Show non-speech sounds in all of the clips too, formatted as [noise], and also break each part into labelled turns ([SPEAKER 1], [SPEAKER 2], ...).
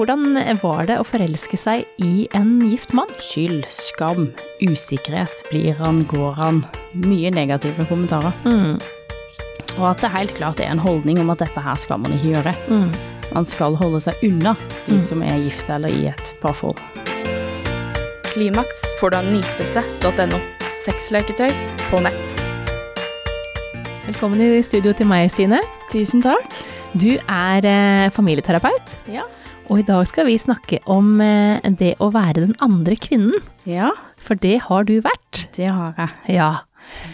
[SPEAKER 1] hvordan var det å forelske seg i en gift mann?
[SPEAKER 2] Skyld, skam, usikkerhet. Blir han, går han? Mye negative kommentarer.
[SPEAKER 1] Mm.
[SPEAKER 2] Og at det helt klart er en holdning om at dette her skal man ikke gjøre.
[SPEAKER 1] Mm.
[SPEAKER 2] Man skal holde seg unna de
[SPEAKER 1] Mm.
[SPEAKER 2] som er gifte eller i et parforhold.
[SPEAKER 3] Klimaks får du av nytelse.no. Sexleketøy på nett.
[SPEAKER 1] Velkommen i studio til meg, Stine.
[SPEAKER 2] Tusen takk.
[SPEAKER 1] Du er eh, familieterapeut,
[SPEAKER 2] Ja.
[SPEAKER 1] Og i dag skal vi snakke om eh, det å være den andre kvinnen.
[SPEAKER 2] Ja,
[SPEAKER 1] For det har du vært.
[SPEAKER 2] det har jeg.
[SPEAKER 1] Ja.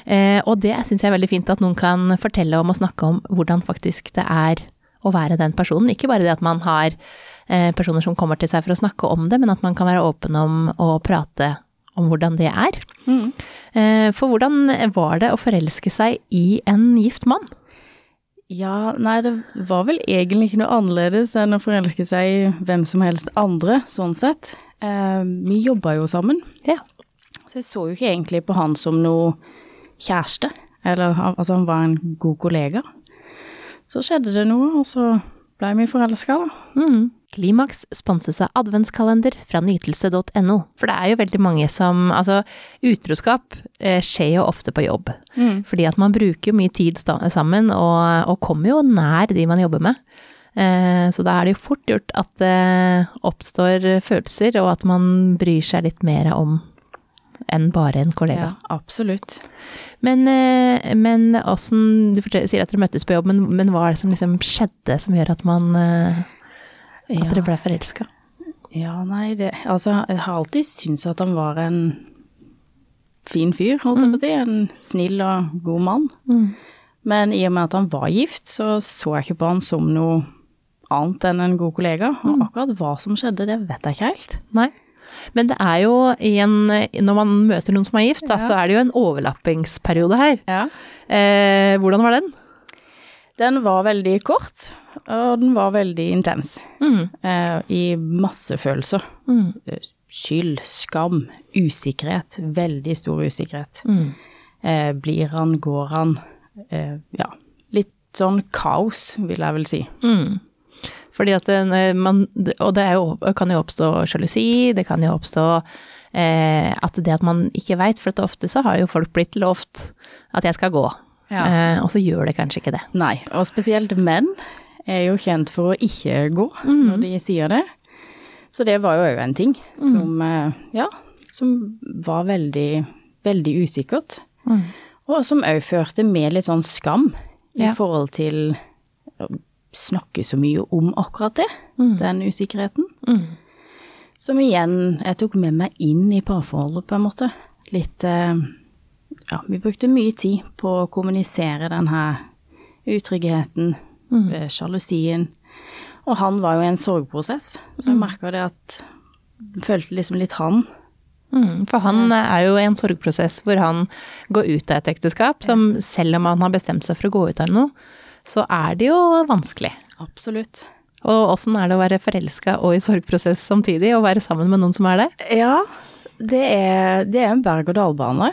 [SPEAKER 1] Eh, og det syns jeg er veldig fint at noen kan fortelle om og snakke om hvordan faktisk det er å være den personen. Ikke bare det at man har eh, personer som kommer til seg for å snakke om det, men at man kan være åpen om å prate om hvordan det er.
[SPEAKER 2] Mm.
[SPEAKER 1] For hvordan var det å forelske seg i en gift mann?
[SPEAKER 2] Ja, nei, det var vel egentlig ikke noe annerledes enn å forelske seg i hvem som helst andre, sånn sett. Eh, vi jobba jo sammen,
[SPEAKER 1] Ja.
[SPEAKER 2] så jeg så jo ikke egentlig på han som noe kjæreste. Eller altså, han var en god kollega. Så skjedde det noe, og så blei vi forelska, da.
[SPEAKER 1] Mm. Klimaks sponses av adventskalender fra nytelse.no. For det er jo veldig mange som Altså, utroskap eh, skjer jo ofte på jobb. Fordi at man bruker jo mye tid sammen, og, og kommer jo nær de man jobber med. Eh, så da er det jo fort gjort at det oppstår følelser, og at man bryr seg litt mer om enn bare en kollega.
[SPEAKER 2] Ja, absolutt.
[SPEAKER 1] Men, eh, men åssen Du sier at dere møttes på jobb, men, men hva er det som liksom skjedde som gjør at man eh, At
[SPEAKER 2] Ja.
[SPEAKER 1] dere ble forelska?
[SPEAKER 2] Ja, nei, det Altså, jeg har alltid syntes at han var en fin fyr, holdt jeg på å si. En snill og god mann. Men i og med at han var gift, så så jeg ikke på han som noe annet enn en god kollega. Og akkurat hva som skjedde, det vet jeg ikke helt.
[SPEAKER 1] Nei. Men det er jo en Når man møter noen som er gift, da,
[SPEAKER 2] Ja.
[SPEAKER 1] så er det jo en overlappingsperiode her.
[SPEAKER 2] Ja.
[SPEAKER 1] Eh, hvordan var den?
[SPEAKER 2] Den var veldig kort, og den var veldig intens.
[SPEAKER 1] Mm.
[SPEAKER 2] Eh, I masse følelser.
[SPEAKER 1] Mm.
[SPEAKER 2] Skyld, skam, usikkerhet. Veldig stor usikkerhet.
[SPEAKER 1] Mm.
[SPEAKER 2] Eh, blir han, går han? Eh, ja. Litt sånn kaos, vil jeg vel si.
[SPEAKER 1] Mm. Fordi at eh, man Og det jo, kan jo oppstå sjalusi, det kan jo oppstå eh, at det at man ikke veit, for ofte så har jo folk blitt lovt at jeg skal gå,
[SPEAKER 2] Ja.
[SPEAKER 1] eh, og så gjør det kanskje ikke det.
[SPEAKER 2] Nei, og spesielt menn er jo kjent for å ikke gå når de sier det. Så det var jo òg en ting som, mm. ja, som var veldig, veldig usikkert.
[SPEAKER 1] Mm.
[SPEAKER 2] Og som òg førte med litt sånn skam
[SPEAKER 1] Ja.
[SPEAKER 2] i forhold til snakke så mye om akkurat det, den usikkerheten.
[SPEAKER 1] Mm.
[SPEAKER 2] Som igjen jeg tok med meg inn i parforholdet, på en måte. Litt eh, Ja, vi brukte mye tid på å kommunisere den her utryggheten, mm. sjalusien. Og han var jo i en sorgprosess, så jeg merka det at jeg følte liksom litt han.
[SPEAKER 1] Mm, for han er jo i en sorgprosess hvor han går ut av et ekteskap, som selv om han har bestemt seg for å gå ut av noe, så er det jo vanskelig.
[SPEAKER 2] Absolutt.
[SPEAKER 1] Og åssen er det å være forelska og i sorgprosess samtidig, og være sammen med noen som er det?
[SPEAKER 2] Ja, det er, det er en berg-og-dal-bane.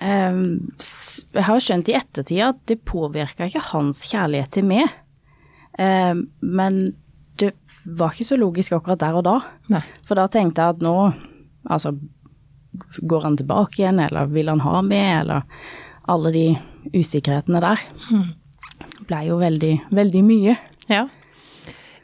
[SPEAKER 2] Ehm, jeg har skjønt i ettertid at det påvirka ikke hans kjærlighet til meg. Ehm, men det var ikke så logisk akkurat der og da.
[SPEAKER 1] Nei.
[SPEAKER 2] For da tenkte jeg at nå, altså Går han tilbake igjen, eller vil han ha meg, eller Alle de usikkerhetene der. Blei jo veldig, veldig mye.
[SPEAKER 1] Ja.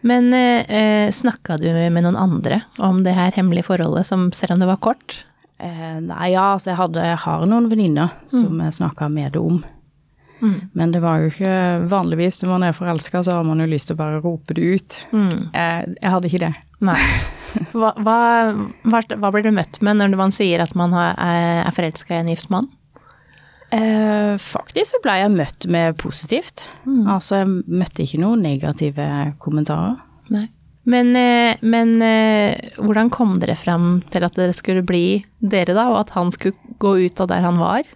[SPEAKER 1] Men eh, snakka du med noen andre om det her hemmelige forholdet, som selv om det var kort?
[SPEAKER 2] Eh, nei, ja, altså jeg, hadde, jeg har noen venninner som jeg snakka med det om. Men det var jo ikke vanligvis når man er forelska, så har man jo lyst til å bare rope det ut. Eh, jeg hadde ikke det.
[SPEAKER 1] Nei. Hva, hva, hva, blir du møtt med når man sier at man har, er, er forelska i en gift mann?
[SPEAKER 2] Eh, faktisk så ble jeg møtt med positivt. Altså, jeg møtte ikke noen negative kommentarer.
[SPEAKER 1] Nei. Men, eh, men eh, hvordan kom dere frem til at dere skulle bli dere, da, og at han skulle gå ut av der han var?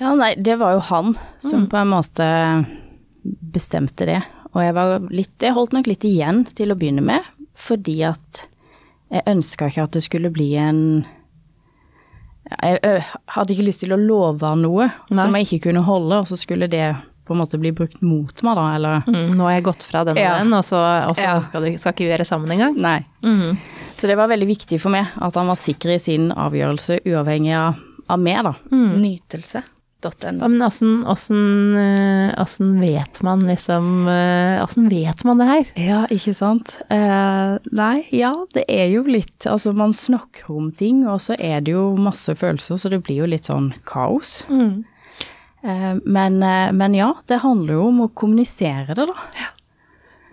[SPEAKER 2] Ja, nei, det var jo han som på en måte bestemte det. Og jeg var litt Jeg holdt nok litt igjen til å begynne med, fordi at jeg ønska ikke at det skulle bli en Jeg hadde ikke lyst til å love han noe
[SPEAKER 1] Nei.
[SPEAKER 2] som jeg ikke kunne holde, og så skulle det på en måte bli brukt mot meg, da, eller
[SPEAKER 1] Mm, nå har jeg gått fra den og
[SPEAKER 2] Ja.
[SPEAKER 1] den, og så, og så
[SPEAKER 2] Ja.
[SPEAKER 1] skal, det, skal ikke vi være sammen engang.
[SPEAKER 2] Nei.
[SPEAKER 1] Mm.
[SPEAKER 2] Så det var veldig viktig for meg at han var sikker i sin avgjørelse, uavhengig av, av meg, da.
[SPEAKER 3] Nytelse.no.
[SPEAKER 1] Ja, men åssen, åssen, eh, vet man liksom eh, Åssen vet man det her?
[SPEAKER 2] Ja, ikke sant. Eh, nei, ja, det er jo litt Altså, man snakker om ting, og så er det jo masse følelser, så det blir jo litt sånn kaos. Eh, men, eh, men ja, det handler jo om å kommunisere det, da.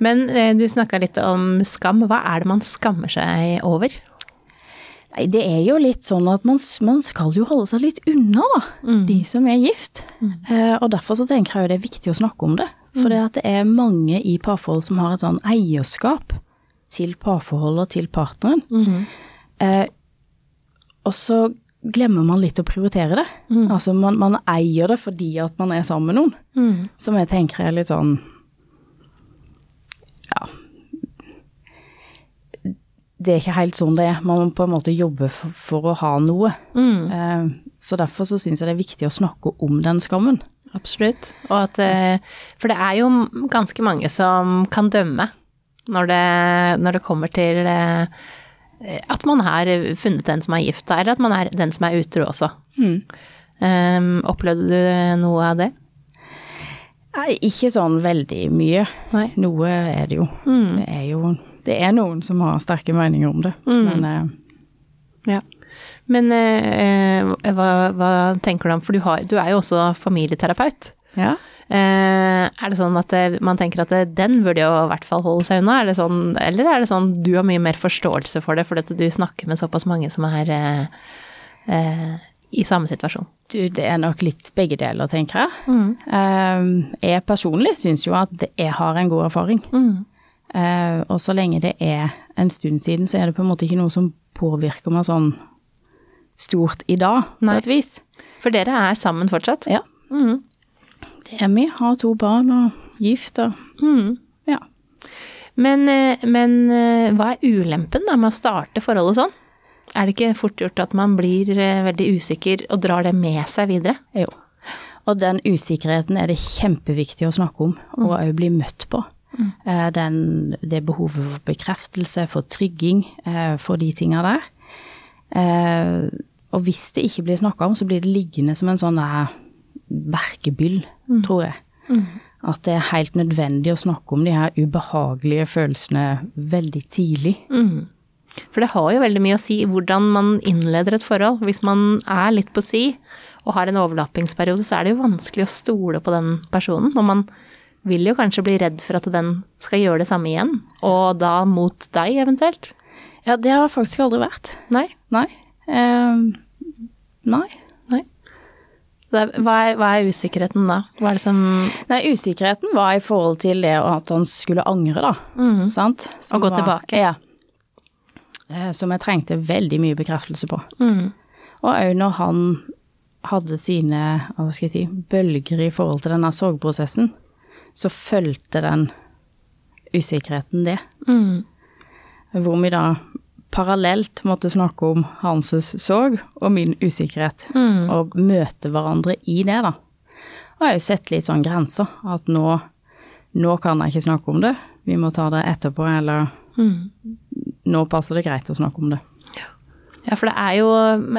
[SPEAKER 1] Men eh, du snakka litt om skam. Hva er det man skammer seg over?
[SPEAKER 2] Nei, det er jo litt sånn at man, man skal jo holde seg litt unna, da. De som er gift. Eh, og derfor så tenker jeg jo det er viktig å snakke om det. For det at det er mange i parforhold som har et sånn eierskap til parforholdet og til partneren. Eh, og så glemmer man litt å prioritere det. Altså man, man eier det fordi at man er sammen med noen. Som jeg tenker er litt sånn Det er ikke helt sånn det er. Man må på en måte jobbe for, for å ha noe. Eh, så derfor så syns jeg det er viktig å snakke om den skammen.
[SPEAKER 1] Absolutt. Og at, eh, for det er jo ganske mange som kan dømme når det, når det kommer til eh, at man har funnet den som er gift, eller at man er den som er utro også. Um, opplevde du noe av det?
[SPEAKER 2] Nei, ikke sånn veldig mye.
[SPEAKER 1] Nei.
[SPEAKER 2] Noe er det jo. Det er jo det er noen som har sterke meninger om det. Men eh,
[SPEAKER 1] Ja. Men eh, hva, hva tenker du om, for du, har, du er jo også familieterapeut.
[SPEAKER 2] ja.
[SPEAKER 1] Eh, er det sånn at eh, man tenker at eh, den burde jo i hvert fall holde seg unna, er det sånn, eller er det sånn du har mye mer forståelse for det fordi at du snakker med såpass mange som er eh, eh, i samme situasjon?
[SPEAKER 2] Du, det er nok litt begge deler, tenker jeg. Mm. jeg personlig syns jo at jeg har en god erfaring. Eh, og så lenge det er en stund siden, så er det på en måte ikke noe som påvirker meg sånn stort i dag, på et vis.
[SPEAKER 1] For dere er sammen fortsatt?
[SPEAKER 2] Ja. Det er vi. Har to barn og gift og Ja.
[SPEAKER 1] Men, eh, men eh, hva er ulempen da med å starte forholdet sånn? Er det ikke fort gjort at man blir eh, veldig usikker og drar det med seg videre?
[SPEAKER 2] Jo. Og den usikkerheten er det kjempeviktig å snakke om, og òg bli møtt på. Eh, Den, det behovet for bekreftelse, for trygging, eh, for de tinga der. Eh, Og hvis det ikke blir snakka om, så blir det liggende som en sånn verkebyll, verkebyll, tror jeg. At det er helt nødvendig å snakke om de her ubehagelige følelsene veldig tidlig.
[SPEAKER 1] For det har jo veldig mye å si hvordan man innleder et forhold. Hvis man er litt på si og har en overlappingsperiode, så er det jo vanskelig å stole på den personen. Når man vil jo kanskje bli redd for at den skal gjøre det samme igjen, og da mot deg eventuelt.
[SPEAKER 2] Ja, det har jeg faktisk aldri vært.
[SPEAKER 1] Nei?
[SPEAKER 2] Nei. Eh, nei.
[SPEAKER 1] Nei. Det er, hva, er, hva er usikkerheten da? Hva er det som
[SPEAKER 2] Nei, usikkerheten var i forhold til det at han skulle angre, da. Sant? Som
[SPEAKER 1] Og gå
[SPEAKER 2] var-
[SPEAKER 1] tilbake.
[SPEAKER 2] Ja. Eh, Som jeg trengte veldig mye bekreftelse på.
[SPEAKER 1] Mm.
[SPEAKER 2] Og òg når han hadde sine hva skal jeg si, bølger i forhold til denne sorgprosessen, så fulgte den usikkerheten det.
[SPEAKER 1] Mm.
[SPEAKER 2] Hvor vi da parallelt måtte snakke om hans sorg og min usikkerhet,
[SPEAKER 1] Mm.
[SPEAKER 2] og møte hverandre i det, da. Og jeg har jo sett litt sånn grenser, at nå, nå kan jeg ikke snakke om det, vi må ta det etterpå, eller
[SPEAKER 1] Mm.
[SPEAKER 2] nå passer det greit å snakke om det.
[SPEAKER 1] Ja, for det er jo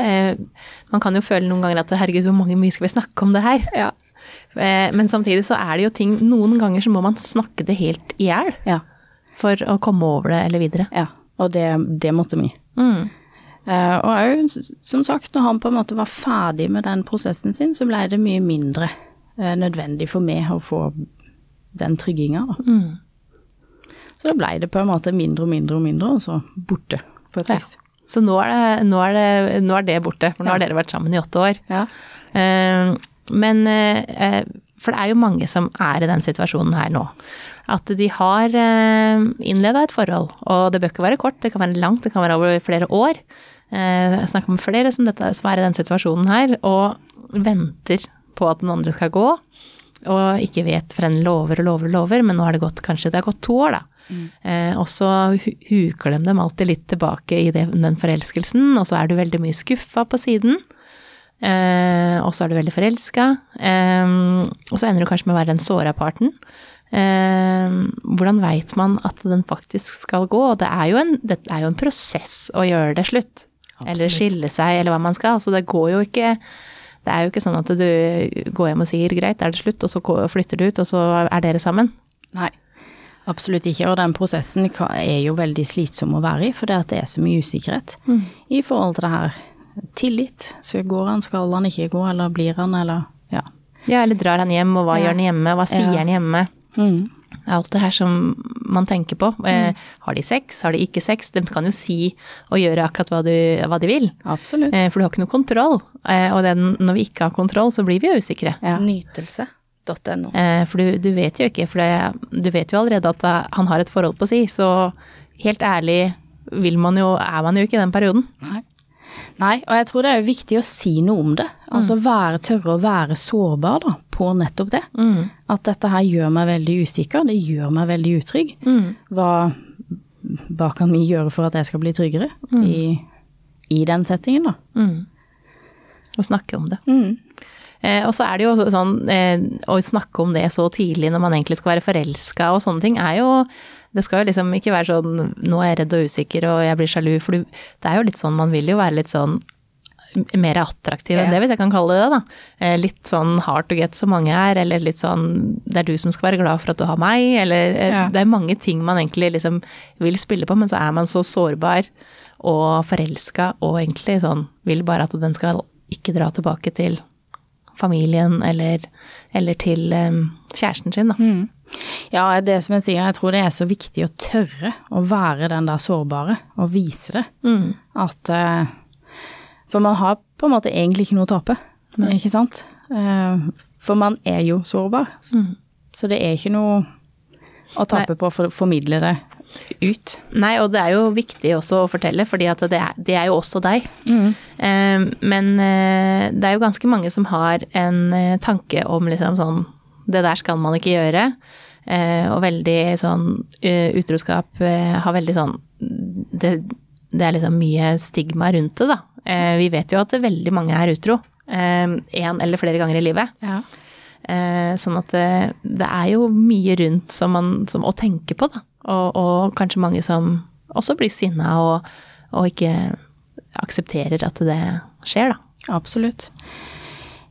[SPEAKER 1] eh, Man kan jo føle noen ganger at herregud, hvor mange mye skal vi snakke om det her?
[SPEAKER 2] Ja.
[SPEAKER 1] Eh, men samtidig så er det jo ting Noen ganger så må man snakke det helt i hjel
[SPEAKER 2] Ja.
[SPEAKER 1] for å komme over det eller videre.
[SPEAKER 2] ja. Og det, det måtte vi.
[SPEAKER 1] Mm.
[SPEAKER 2] Eh, og òg, som sagt, når han på en måte var ferdig med den prosessen sin, så ble det mye mindre eh, nødvendig for meg å få den trygginga, da.
[SPEAKER 1] Mm.
[SPEAKER 2] Så da ble det på en måte mindre og mindre og mindre, og så borte, på et
[SPEAKER 1] Ja. Så nå er, det, nå, er det, nå er det borte, for nå har dere vært sammen i åtte år.
[SPEAKER 2] Ja.
[SPEAKER 1] Eh, men eh, For det er jo mange som er i den situasjonen her nå. At de har eh, innleda et forhold, og det bør ikke være kort, det kan være langt, det kan være over flere år. Eh, jeg snakker med flere som, dette, som er i den situasjonen her, og venter på at den andre skal gå, og ikke vet, for en lover og lover og lover, men nå har det gått kanskje det har gått to år, da. Eh, og så huker de dem alltid litt tilbake i det, den forelskelsen, og så er du veldig mye skuffa på siden. Eh, og så er du veldig forelska. Eh, og så ender du kanskje med å være den såra parten. Eh, hvordan veit man at den faktisk skal gå? Og det er jo en, det er jo en prosess å gjøre det slutt. Eller skille seg, eller hva man skal. Så det går jo ikke Det er jo ikke sånn at du går hjem og sier greit, er det slutt, og så flytter du ut, og så er dere sammen.
[SPEAKER 2] Nei, absolutt ikke. Og den prosessen er jo veldig slitsom å være i, for det, det er så mye usikkerhet i forhold til det her. Tillit. Så går han, skal han ikke gå, eller blir han, eller ja.
[SPEAKER 1] Ja, eller drar han hjem, og hva
[SPEAKER 2] Ja.
[SPEAKER 1] gjør han hjemme, hva sier
[SPEAKER 2] Ja.
[SPEAKER 1] han hjemme?
[SPEAKER 2] Mm.
[SPEAKER 1] Alt det her som man tenker på. Eh, har de sex, har de ikke sex? De kan jo si og gjøre akkurat hva, du, hva de vil.
[SPEAKER 2] Absolutt.
[SPEAKER 1] Eh, for du har ikke noe kontroll. Eh, og den, når vi ikke har kontroll, så blir vi jo usikre.
[SPEAKER 2] Ja.
[SPEAKER 3] Nytelse.no.
[SPEAKER 1] Eh, for du, du vet jo ikke, for det, du vet jo allerede at han har et forhold på si, så helt ærlig vil man jo, er man jo ikke i den perioden.
[SPEAKER 2] Nei. Nei, og jeg tror det er viktig å si noe om det. Altså være, tørre å være sårbar da, på nettopp det. At dette her gjør meg veldig usikker, det gjør meg veldig utrygg. Hva, hva kan vi gjøre for at jeg skal bli tryggere i, i den settingen da?
[SPEAKER 1] Å snakke om det.
[SPEAKER 2] Mm.
[SPEAKER 1] Eh, og så er det jo sånn, eh, å snakke om det så tidlig når man egentlig skal være forelska og sånne ting, er jo Det skal jo liksom ikke være sånn nå er jeg redd og usikker og jeg blir sjalu, for du, det er jo litt sånn, man vil jo være litt sånn mer attraktiv enn det, hvis jeg kan kalle det det, da. Eh, litt sånn hard to get som mange er, eller litt sånn det er du som skal være glad for at du har meg, eller eh,
[SPEAKER 2] Ja.
[SPEAKER 1] Det er mange ting man egentlig liksom vil spille på, men så er man så sårbar og forelska og egentlig sånn vil bare at den skal ikke dra tilbake til familien eller, eller til eh, kjæresten sin, da.
[SPEAKER 2] Mm. Ja, det som jeg sier, jeg tror det er så viktig å tørre å være den der sårbare, og vise det.
[SPEAKER 1] Mm.
[SPEAKER 2] At eh, For man har på en måte egentlig ikke noe å tape, ikke sant? Eh, for man er jo sårbar. Så det er ikke noe å tape på å formidle det ut.
[SPEAKER 1] Nei, og det er jo viktig også å fortelle, fordi det det er jo også deg. Mm. men eh, det er jo ganske mange som har en tanke om liksom sånn Det der skal man ikke gjøre. Eh, og veldig sånn eh, Utroskap eh, har veldig sånn det, det er liksom mye stigma rundt det, da. Eh, vi vet jo at det veldig mange er utro. Én eller flere ganger i livet.
[SPEAKER 2] Ja.
[SPEAKER 1] Eh, sånn at det, det er jo mye rundt som man, som, å tenke på, da. Og, og kanskje mange som også blir sinna og, og ikke aksepterer at det skjer, da.
[SPEAKER 2] Absolutt.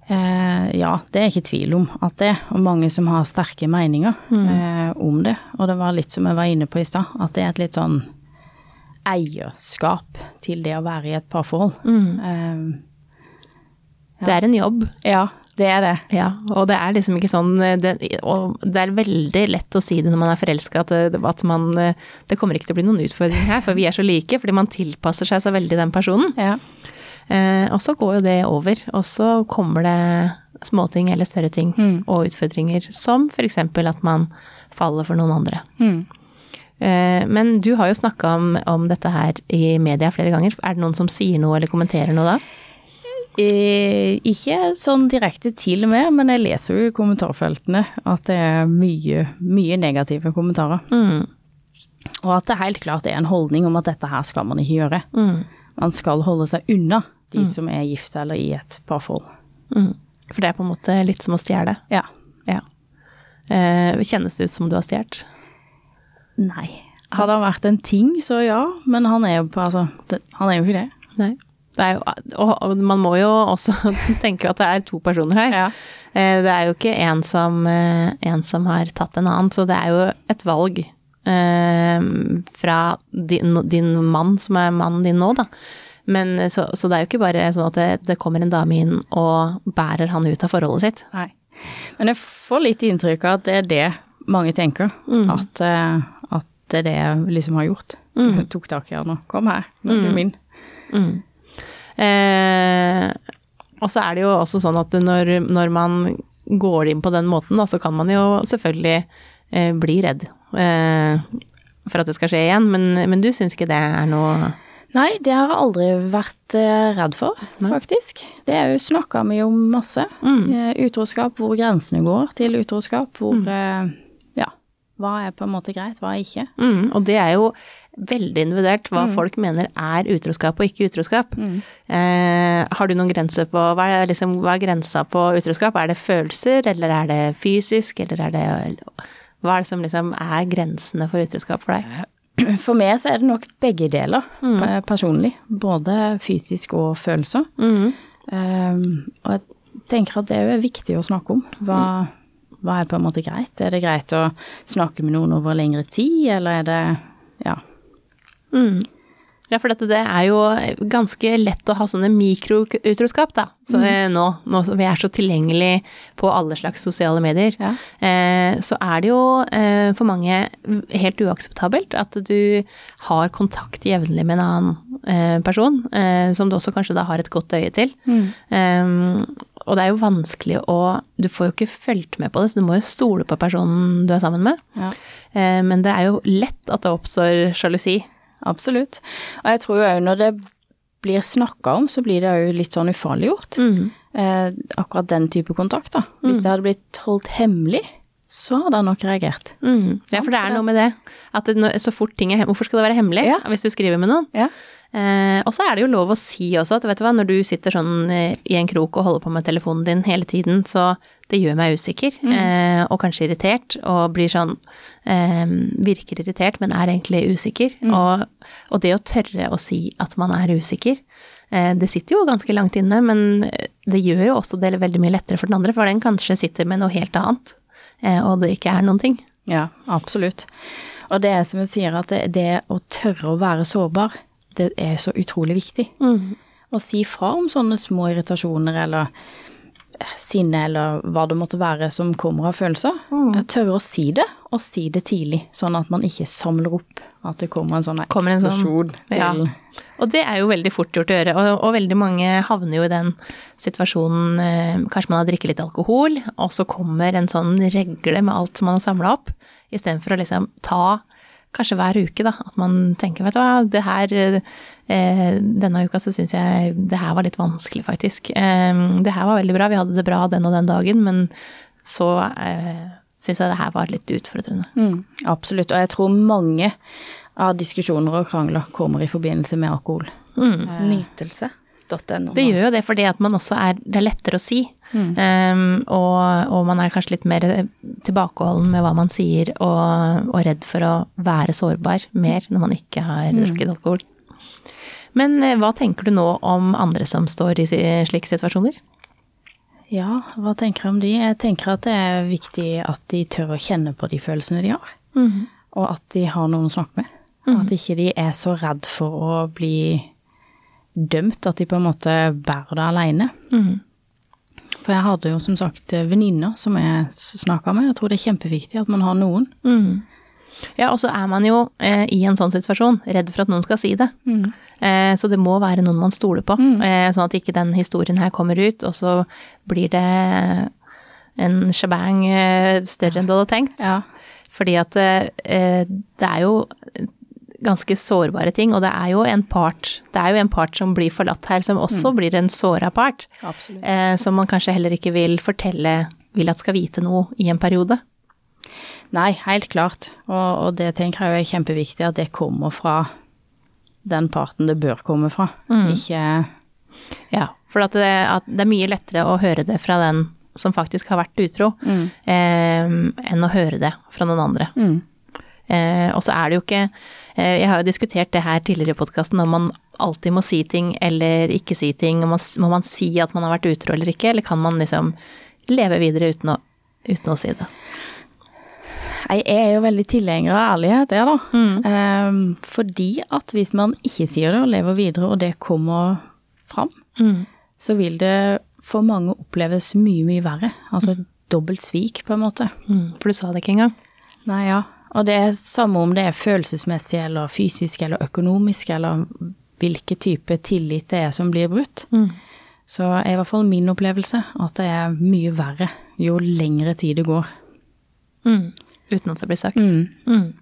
[SPEAKER 2] Eh, ja, det er ikke tvil om at det er, og mange som har sterke meninger eh, om det. Og det var litt som jeg var inne på i stad, at det er et litt sånn eierskap til det å være i et parforhold. Eh,
[SPEAKER 1] Det er en jobb,
[SPEAKER 2] ja, det er det.
[SPEAKER 1] ja. Og det er liksom ikke sånn det, Og det er veldig lett å si det når man er forelska, at, at man Det kommer ikke til å bli noen utfordring her, for vi er så like, fordi man tilpasser seg så veldig den personen.
[SPEAKER 2] Ja.
[SPEAKER 1] Eh, og så går jo det over, og så kommer det småting eller større ting
[SPEAKER 2] Mm.
[SPEAKER 1] og utfordringer, som f.eks. at man faller for noen andre.
[SPEAKER 2] Mm.
[SPEAKER 1] Eh, men du har jo snakka om, om dette her i media flere ganger. Er det noen som sier noe eller kommenterer noe da?
[SPEAKER 2] Eh, ikke sånn direkte til og med, men jeg leser jo i kommentarfeltene at det er mye, mye negative kommentarer.
[SPEAKER 1] Mm.
[SPEAKER 2] Og at det helt klart er en holdning om at dette her skal man ikke gjøre.
[SPEAKER 1] Mm.
[SPEAKER 2] Man skal holde seg unna de som er gifte eller i et parforhold.
[SPEAKER 1] Mm. For det er på en måte litt som å stjele.
[SPEAKER 2] Ja.
[SPEAKER 1] Ja. Eh, kjennes det ut som du har stjålet?
[SPEAKER 2] Nei. Hadde han vært en ting, så ja, men han er jo på, altså, det, han er jo ikke det.
[SPEAKER 1] Nei. Det jo, og, og man må jo også [laughs] tenke at det er to personer her.
[SPEAKER 2] Ja.
[SPEAKER 1] Eh, Det er jo ikke en som, eh, en som har tatt en annen, så det er jo et valg eh, fra din, din mann, som er mannen din nå, da. Men så, så det er jo ikke bare sånn at det, det kommer en dame inn og bærer han ut av forholdet sitt.
[SPEAKER 2] Nei. Men jeg får litt inntrykk av at det er det mange tenker. At, eh, at det er det jeg liksom har gjort. Jeg [laughs] tok tak i han og kom her, nå er du min.
[SPEAKER 1] Eh, og så er det jo også sånn at når, når man går inn på den måten, da, så kan man jo selvfølgelig eh, bli redd eh, for at det skal skje igjen, men, men du syns ikke det er noe
[SPEAKER 2] Nei, det har jeg aldri vært eh, redd for, faktisk. Det er jo snakka vi om masse. Mm. utroskap, hvor grensene går til utroskap, hvor mm. Ja. Hva er på en måte greit, hva er ikke?
[SPEAKER 1] Mm, og det er jo veldig individuelt hva folk mener er utroskap og ikke utroskap. Eh, har du noen grenser på hva er, liksom, hva er grensa på utroskap? Er det følelser, eller er det fysisk, eller er det Hva er det som liksom er grensene for utroskap for deg? [clears throat]
[SPEAKER 2] For meg så er det nok begge deler, mm. personlig. Både fysisk og følelser.
[SPEAKER 1] Mm.
[SPEAKER 2] Um, og jeg tenker at det er viktig å snakke om. Hva, hva er på en måte greit? Er det greit å snakke med noen over lengre tid, eller er det Ja.
[SPEAKER 1] Mm. Ja, for dette, det er jo ganske lett å ha sånne mikroutroskap, da. Så mm. nå, nå som vi er så tilgjengelig på alle slags sosiale medier,
[SPEAKER 2] Ja.
[SPEAKER 1] eh, så er det jo eh, for mange helt uakseptabelt at du har kontakt jevnlig med en annen eh, person, eh, som du også kanskje da har et godt øye til. Um, og det er jo vanskelig å Du får jo ikke fulgt med på det, så du må jo stole på personen du er sammen med.
[SPEAKER 2] Ja.
[SPEAKER 1] Eh, men det er jo lett at det oppstår sjalusi.
[SPEAKER 2] Absolutt. Og jeg tror òg når det blir snakka om, så blir det òg litt sånn ufarliggjort. Eh, akkurat den type kontakt, da. Hvis det hadde blitt holdt hemmelig, så hadde han nok reagert.
[SPEAKER 1] Mm. Ja, for det er noe med det. At det, så fort ting er Hvorfor skal det være hemmelig
[SPEAKER 2] Ja.
[SPEAKER 1] hvis du skriver med noen?
[SPEAKER 2] Ja.
[SPEAKER 1] Eh, og så er det jo lov å si også at vet du hva, når du sitter sånn eh, i en krok og holder på med telefonen din hele tiden, så det gjør meg usikker, eh, og kanskje irritert, og blir sånn eh, Virker irritert, men er egentlig usikker. Og, og det å tørre å si at man er usikker, eh, det sitter jo ganske langt inne, men det gjør jo også det veldig mye lettere for den andre, for den kanskje sitter med noe helt annet, eh, og det ikke er noen ting.
[SPEAKER 2] Ja, absolutt. Og det er som hun sier, at det, det å tørre å være sårbar, det er så utrolig viktig. Å si fra om sånne små irritasjoner eller eh, sinne eller hva det måtte være som kommer av følelser. Tørre å si det, og si det tidlig, sånn at man ikke samler opp at det kommer en sånn
[SPEAKER 1] sånn-
[SPEAKER 2] eksplosjon til
[SPEAKER 1] Ja. Og det er jo veldig fort gjort å gjøre, og, og veldig mange havner jo i den situasjonen eh, Kanskje man har drikket litt alkohol, og så kommer en sånn regle med alt som man har samla opp, istedenfor å liksom ta Kanskje hver uke, da. At man tenker, vet du hva, det her eh, Denne uka så syns jeg det her var litt vanskelig, faktisk. Eh, det her var veldig bra, vi hadde det bra den og den dagen, men så eh, syns jeg det her var litt utfordrende.
[SPEAKER 2] Mm, absolutt. Og jeg tror mange av diskusjoner og krangler kommer i forbindelse med alkohol.
[SPEAKER 3] Nytelse.no.
[SPEAKER 1] Det gjør jo det fordi at man også er Det er lettere å si. Um, og, og man er kanskje litt mer tilbakeholden med hva man sier, og, og redd for å være sårbar mer når man ikke har drukket alkohol. Men eh, hva tenker du nå om andre som står i slike situasjoner?
[SPEAKER 2] Ja, hva tenker jeg om de? Jeg tenker at det er viktig at de tør å kjenne på de følelsene de har. Og at de har noen å snakke med. At ikke de er så redd for å bli dømt at de på en måte bærer det alene. For jeg hadde jo som sagt venninner som jeg snakka med. Jeg tror det er kjempeviktig at man har noen.
[SPEAKER 1] Ja, og så er man jo eh, i en sånn situasjon redd for at noen skal si det. Eh, så det må være noen man stoler på, eh, sånn at ikke den historien her kommer ut, og så blir det en shabang eh, større enn du hadde tenkt.
[SPEAKER 2] Ja.
[SPEAKER 1] Fordi at eh, det er jo ganske sårbare ting, og det er jo en part Det er jo en part som blir forlatt her, som også blir en såra part. Eh, som man kanskje heller ikke vil fortelle Vil at skal vite noe i en periode.
[SPEAKER 2] Nei, helt klart. Og, og det tenker jeg er kjempeviktig at det kommer fra den parten det bør komme fra. Ikke
[SPEAKER 1] Ja, for at det, at det er mye lettere å høre det fra den som faktisk har vært utro, eh, enn å høre det fra noen andre. Eh, og så er det jo ikke eh, Jeg har jo diskutert det her tidligere i podkasten, om man alltid må si ting eller ikke si ting. Må man, må man si at man har vært utro eller ikke, eller kan man liksom leve videre uten å, uten å si det?
[SPEAKER 2] Jeg er jo veldig tilhenger av ærlighet, jeg, da. Ehm, fordi at hvis man ikke sier det og lever videre, og det kommer fram, så vil det for mange oppleves mye, mye verre. Altså et dobbelt svik, på en måte.
[SPEAKER 1] Mm, for du sa det ikke engang.
[SPEAKER 2] Nei, ja. Og det er samme om det er følelsesmessig eller fysisk eller økonomisk, eller hvilken type tillit det er som blir brutt. Så er i hvert fall min opplevelse at det er mye verre jo lengre tid det går.
[SPEAKER 1] Mm, uten at det blir sagt. Mm.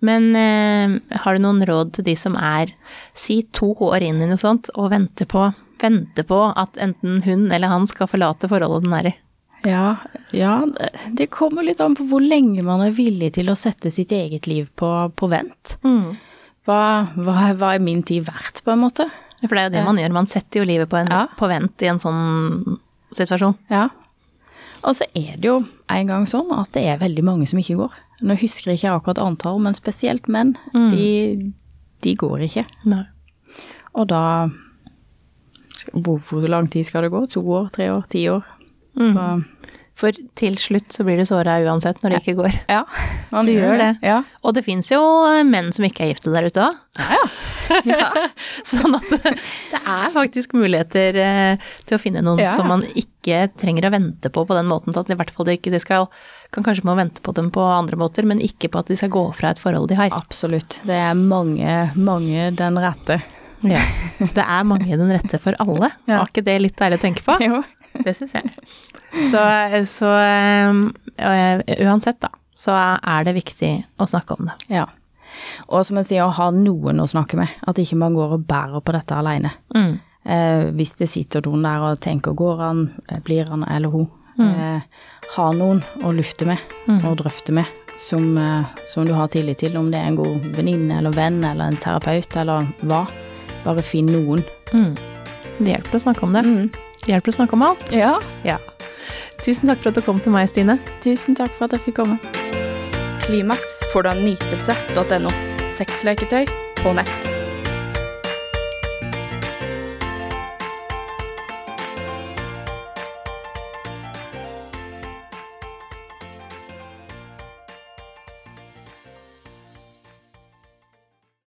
[SPEAKER 1] Men eh, har du noen råd til de som er si to år inn i noe sånt og venter på, venter på at enten hun eller han skal forlate forholdet den er i?
[SPEAKER 2] Ja, ja, det- kommer litt an på hvor lenge man er villig til å sette sitt eget liv på, på vent.
[SPEAKER 1] Mm.
[SPEAKER 2] Hva, hva, hva er min tid verdt, på en måte?
[SPEAKER 1] For det er jo det man gjør, man setter jo livet på, en,
[SPEAKER 2] Ja.
[SPEAKER 1] på vent i en sånn situasjon.
[SPEAKER 2] Ja. Og så er det jo en gang sånn at det er veldig mange som ikke går. Nå husker jeg ikke akkurat antall, men spesielt menn. De, de går ikke.
[SPEAKER 1] Nei.
[SPEAKER 2] Og da Hvor hvor lang tid skal det gå? To år, tre år, ti år? Så-
[SPEAKER 1] For til slutt så blir du såra uansett når det ikke går.
[SPEAKER 2] ja, man
[SPEAKER 1] Du gjør det.
[SPEAKER 2] Ja.
[SPEAKER 1] Og det fins jo menn som ikke er gifte der ute òg. [laughs] sånn at det, det er faktisk muligheter eh, til å finne noen
[SPEAKER 2] Ja.
[SPEAKER 1] som man ikke trenger å vente på på den måten. At i hvert fall det ikke de skal Kan kanskje må vente på dem på andre måter, men ikke på at de skal gå fra et forhold de har.
[SPEAKER 2] Absolutt. Det er mange, mange den rette.
[SPEAKER 1] Ja. Det er mange den rette for alle.
[SPEAKER 2] Ja.
[SPEAKER 1] Var ikke det litt deilig å tenke på?
[SPEAKER 2] Jo.
[SPEAKER 1] Det syns jeg. Så, så øh, uansett, da, så er det viktig å snakke om det.
[SPEAKER 2] Ja. Og som jeg sier, å ha noen å snakke med. At ikke man går og bærer på dette alene.
[SPEAKER 1] Mm.
[SPEAKER 2] Eh, hvis det sitter noen der og tenker går han, eh, blir han eller hun. Eh, ha noen å lufte med og drøfte med som, eh, som du har tillit til, om det er en god venninne eller venn eller en terapeut eller hva. Bare finn noen.
[SPEAKER 1] Mm. Det hjelper å snakke om det. Det hjelper å snakke om alt.
[SPEAKER 2] Ja.
[SPEAKER 1] Ja. Tusen takk for at du kom til meg, Stine.
[SPEAKER 2] Tusen takk for at jeg fikk komme.
[SPEAKER 3] Klimaks får du av nytelse.no. Sexleketøy på nett.